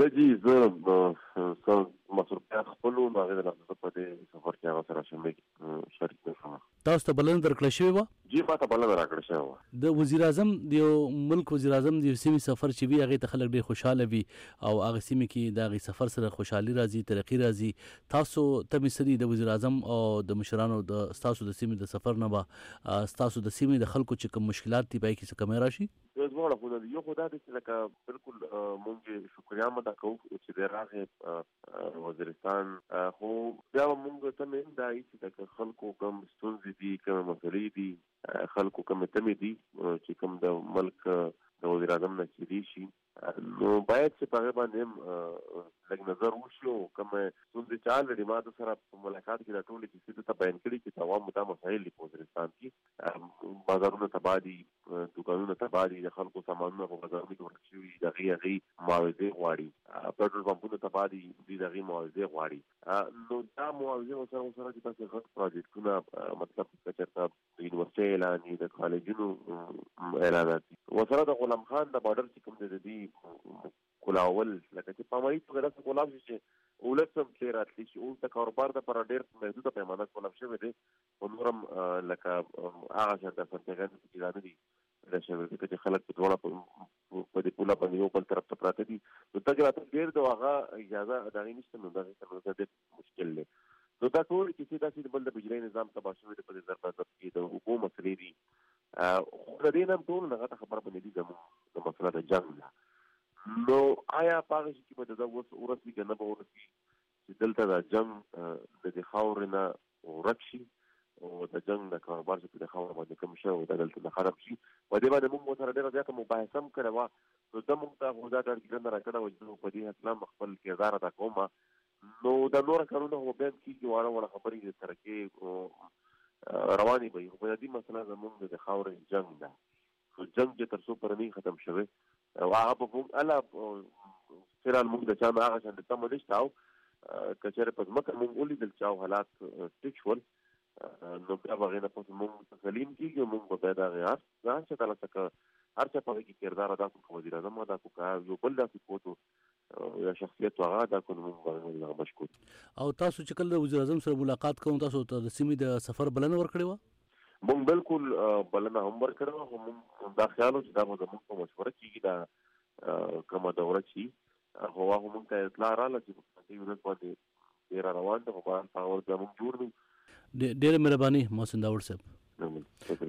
نه جی زه ستا مصروفیات خپل وم هغې د لاسه زه په دې سفر کې هغه سره شمېر شریک نه شوم. تاسو ته بلنه درکړل شوې وه؟ جی ماته بلنه راکړل شوې وه. د وزیراعظم د یو ملک وزیراعظم د یو سیمې سفر چې وي هغې ته خلک ډېر خوشحاله وي او هغه سیمې کې د هغې سفر سره خوشحالي راځي ترقي راځي تاسو تمې څه دي د وزیراعظم او د مشرانو د ستاسو د سیمې د سفر نه به ستاسو د سیمې د خلکو چې کوم مشکلات دي په هغې کې څه کمی راشي؟ دا دواړه خونه دي، یو خو دا دی چې لکه بلکل موږ یې شکریه هم ادا کوو چې دی راغی وزیرستان، خو بیا به موږ تمه هم دا وي چې د خلکو کوم ستونزې دي، کومې مسلې دي، خلکو کومې تمې دي چې کوم د ملک د وزیراعظم نه چې دې شي، نو باید چې په هغې باندې هم لږ نظر وشي او کومې ستونزې چې هغه لري، ما ده سره په ملاقات کې دا ټولې کیسې ده ته بیان کړي چې دوام دا مسایل دي په وزیرستان کې، بازارونه تباه دي، دوکانونه تباه دي، د خلکو سامانونه په بازارونو کې ورک شوي، د هغې هغې معاوضې غواړي، پټرول پمپونه تباه دي، دوی د هغې معاوضې غواړي، نو دا معاوضې ورسره ورسره چې داسې غټ پراجکټونه مطلب که چېرته د یونیورسټۍ اعلان وي، د کالجونو اعلانات وي، ورسره د غلام خان د باډر چې کوم دی د دوی کولاول لکه چې په عملي توګه داسې کولاو شي چې ولس هم تلې راتلې شي، اوس د کاروبار لپاره ډېر په محدوده پیمانه کولاو شوی دی، خو نور هم لکه هغه شان د فرصتګانې په جدا نه دي پیدا شوی ځکه چې خلک په دواړه په دې پوله باندې یو بل طرف ته پراته دي نو تګ راتګ ډېر د هغه اجازه د هغې نشته نو دغه سره نو ډېر مشکل دی نو دا ټول چې چې داسې بل د بجلۍ نظام تباه شوی دی په دې ضرب ضرب کې د اوبو مسلې دي خو د دې نه هم ټول هغه ته خبره باندې دي زموږ د مسله د جنګ ده نو آیا په هغه شي کې به د ده اوس ورسي که نه به ورسي چې دلته دا جنګ د دې خاورې نه ورک شي او د جنګ د کاروبار چې په دې خاوره باندې کوم شی او دا دلته نه خراب شي په دې باندې موږ سره ډېره زیاته مباحثه هم کړې وه نو ده موږ ته خو دا ډاډګیرنه راکړې وه چې په دې هکله هم خپل کردار ادا کوم نو دا نور کارونه خو بیا هم کېږي واړه واړه خبرې د ترکې روانې به وي خو بنیادي مسله زموږ د خاورې جنګ ده خو جنګ چې تر څو پورې نه ختم شوی او هغه په موږ الا فعلا موږ د چانه هغه شان د تم نشته او کچره په مکه موږ ولیدل چې او حالات ټیک شول نو بیا هغه نه پس موږ تسلیم کیږو موږ به پیدا غیار ځان چې تاسو څخه هر څه په کې کردار ادا کوم وزیر اعظم ادا کوم یو بل داسې کوته یا شخصیت هغه دا کو موږ باندې هغه مشکور او تاسو چې کله وزیر اعظم سره ملاقات کوم تاسو ته د سیمې د سفر بلنه ورکړې و مونږ بالکل بلنه هم ورکړه خو مونږ دا خیال و چې دا به زموږ په مشوره کېږي دا کومه دوره چې هو هغه مونږ ته اطلاع رااله چې په دې ورځ باندې ډیر روان ده خو بهر هغه ورځ مونږ جوړ دي ډېره مهرباني محسن داوړ صاحب